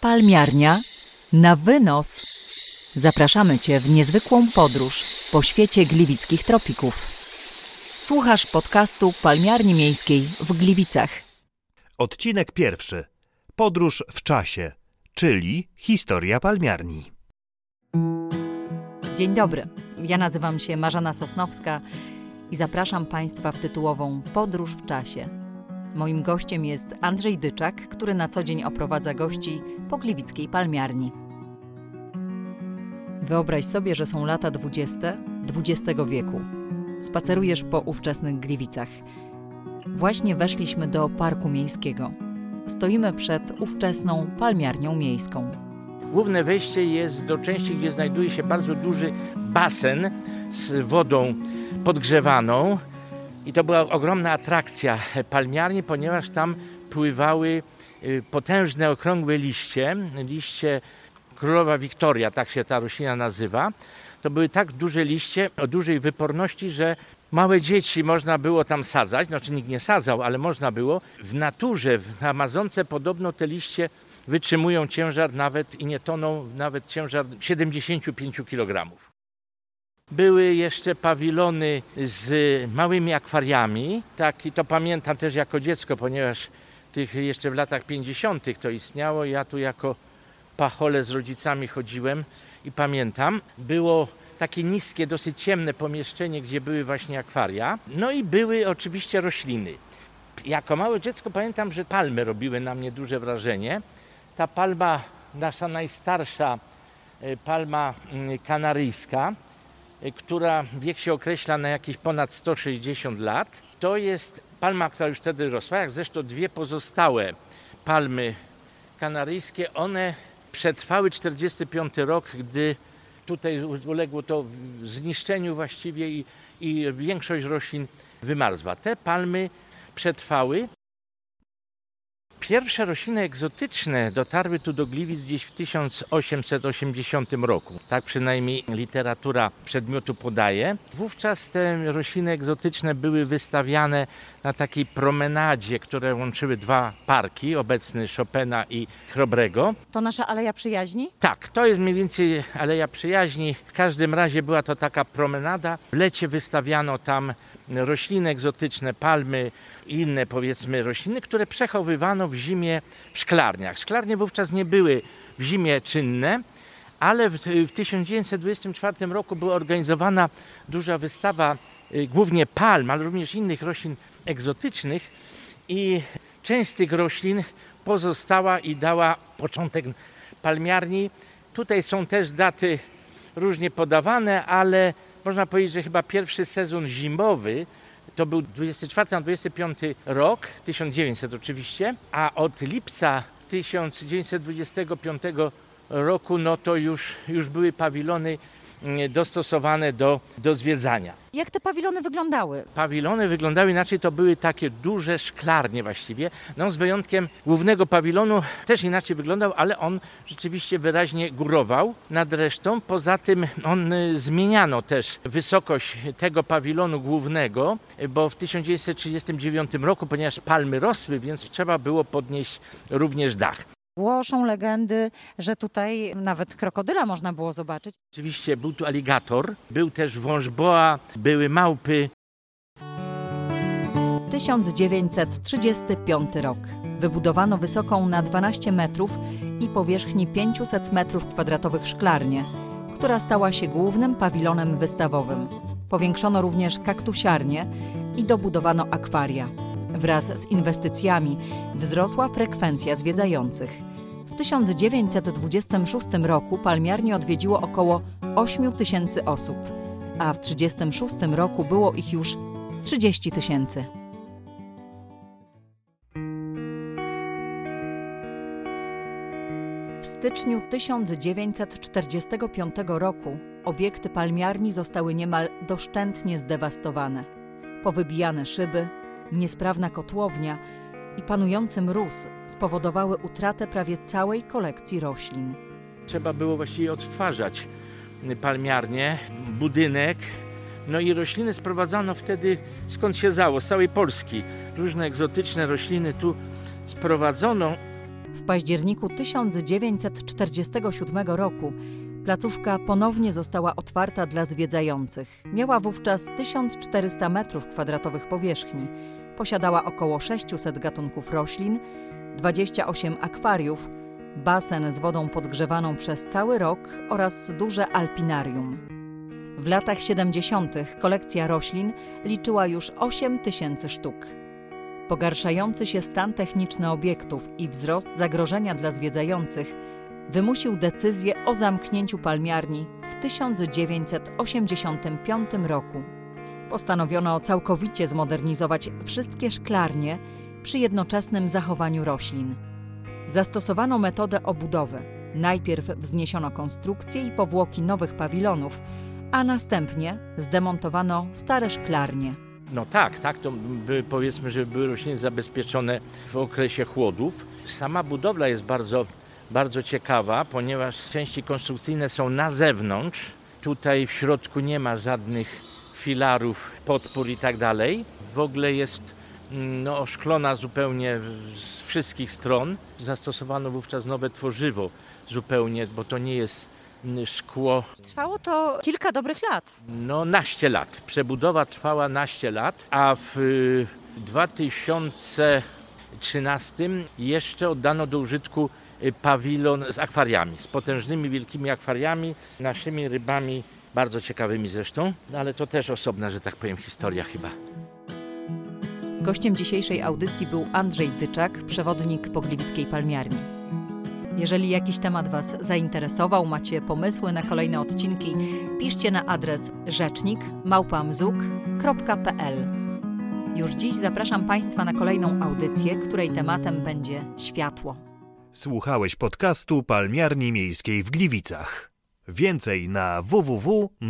Palmiarnia na wynos. Zapraszamy Cię w niezwykłą podróż po świecie gliwickich tropików. Słuchasz podcastu Palmiarni Miejskiej w Gliwicach. Odcinek pierwszy. Podróż w czasie, czyli historia palmiarni. Dzień dobry. Ja nazywam się Marzena Sosnowska i zapraszam Państwa w tytułową Podróż w czasie. Moim gościem jest Andrzej Dyczak, który na co dzień oprowadza gości po gliwickiej palmiarni. Wyobraź sobie, że są lata 20. XX wieku. Spacerujesz po ówczesnych Gliwicach. Właśnie weszliśmy do Parku Miejskiego. Stoimy przed ówczesną palmiarnią miejską. Główne wejście jest do części, gdzie znajduje się bardzo duży basen z wodą podgrzewaną. I to była ogromna atrakcja palmiarni, ponieważ tam pływały y, potężne, okrągłe liście, liście królowa Wiktoria, tak się ta roślina nazywa. To były tak duże liście o dużej wyporności, że małe dzieci można było tam sadzać, znaczy nikt nie sadzał, ale można było. W naturze, w Amazonce podobno te liście wytrzymują ciężar nawet i nie toną, nawet ciężar 75 kg. Były jeszcze pawilony z małymi akwariami. Tak, i to pamiętam też jako dziecko, ponieważ tych jeszcze w latach 50. to istniało. Ja tu jako pachole z rodzicami chodziłem i pamiętam. Było takie niskie, dosyć ciemne pomieszczenie, gdzie były właśnie akwaria. No i były oczywiście rośliny. Jako małe dziecko pamiętam, że palmy robiły na mnie duże wrażenie. Ta palma, nasza najstarsza y, palma mm, kanaryjska, która wiek się określa na jakieś ponad 160 lat. To jest palma, która już wtedy rosła, jak zresztą dwie pozostałe palmy kanaryjskie. One przetrwały 45 rok, gdy tutaj uległo to zniszczeniu właściwie i, i większość roślin wymarzła. Te palmy przetrwały. Pierwsze rośliny egzotyczne dotarły tu do Gliwic gdzieś w 1880 roku. Tak przynajmniej literatura przedmiotu podaje. Wówczas te rośliny egzotyczne były wystawiane na takiej promenadzie, które łączyły dwa parki, obecny Chopina i Chrobrego. To nasza Aleja Przyjaźni? Tak, to jest mniej więcej Aleja Przyjaźni. W każdym razie była to taka promenada. W lecie wystawiano tam rośliny egzotyczne, palmy i inne powiedzmy rośliny, które przechowywano w zimie w szklarniach. Szklarnie wówczas nie były w zimie czynne, ale w, w 1924 roku była organizowana duża wystawa y, głównie palm, ale również innych roślin egzotycznych i część z tych roślin pozostała i dała początek palmiarni. Tutaj są też daty różnie podawane, ale można powiedzieć, że chyba pierwszy sezon zimowy to był 24 na 25 rok, 1900 oczywiście, a od lipca 1925 roku no to już, już były pawilony dostosowane do, do zwiedzania. Jak te pawilony wyglądały? Pawilony wyglądały inaczej, to były takie duże szklarnie właściwie, no z wyjątkiem głównego pawilonu, też inaczej wyglądał, ale on rzeczywiście wyraźnie górował nad resztą. Poza tym on y, zmieniano też wysokość tego pawilonu głównego, bo w 1939 roku, ponieważ palmy rosły, więc trzeba było podnieść również dach. Głoszą legendy, że tutaj nawet krokodyla można było zobaczyć. Oczywiście był tu aligator, był też wąż boa, były małpy. 1935 rok. Wybudowano wysoką na 12 metrów i powierzchni 500 metrów kwadratowych szklarnię, która stała się głównym pawilonem wystawowym. Powiększono również kaktusiarnię i dobudowano akwaria. Wraz z inwestycjami wzrosła frekwencja zwiedzających. W 1926 roku palmiarnię odwiedziło około 8 tysięcy osób, a w 1936 roku było ich już 30 tysięcy. W styczniu 1945 roku obiekty palmiarni zostały niemal doszczętnie zdewastowane. Powybijane szyby, niesprawna kotłownia i panujący mróz spowodowały utratę prawie całej kolekcji roślin. Trzeba było właściwie odtwarzać palmiarnię, budynek, no i rośliny sprowadzano wtedy skąd się zało, z całej Polski. Różne egzotyczne rośliny tu sprowadzono. W październiku 1947 roku placówka ponownie została otwarta dla zwiedzających. Miała wówczas 1400 m2 powierzchni. Posiadała około 600 gatunków roślin, 28 akwariów, basen z wodą podgrzewaną przez cały rok oraz duże alpinarium. W latach 70. kolekcja roślin liczyła już 8 tysięcy sztuk. Pogarszający się stan techniczny obiektów i wzrost zagrożenia dla zwiedzających wymusił decyzję o zamknięciu palmiarni w 1985 roku. Postanowiono całkowicie zmodernizować wszystkie szklarnie przy jednoczesnym zachowaniu roślin. Zastosowano metodę obudowy. Najpierw wzniesiono konstrukcje i powłoki nowych pawilonów, a następnie zdemontowano stare szklarnie. No tak, tak, to by, powiedzmy, że były rośliny zabezpieczone w okresie chłodów. Sama budowla jest bardzo, bardzo ciekawa, ponieważ części konstrukcyjne są na zewnątrz. Tutaj w środku nie ma żadnych filarów, podpór i tak dalej. W ogóle jest mm, no, oszklona zupełnie z wszystkich stron. Zastosowano wówczas nowe tworzywo zupełnie, bo to nie jest mm, szkło Trwało to kilka dobrych lat. no, naście lat. Przebudowa trwała naście lat, a w y, 2013 jeszcze oddano do użytku y, pawilon z akwariami, z potężnymi, wielkimi akwariami, naszymi rybami, bardzo ciekawymi zresztą, no, ale to też osobna, że tak powiem, historia chyba. Gościem dzisiejszej audycji był Andrzej Dyczak, przewodnik Pogliwickiej Palmiarni. Jeżeli jakiś temat Was zainteresował, macie pomysły na kolejne odcinki, piszcie na adres rzecznik. Już dziś zapraszam Państwa na kolejną audycję, której tematem będzie światło. Słuchałeś podcastu Palmiarni Miejskiej w Gliwicach. Więcej na www.mzuk.pl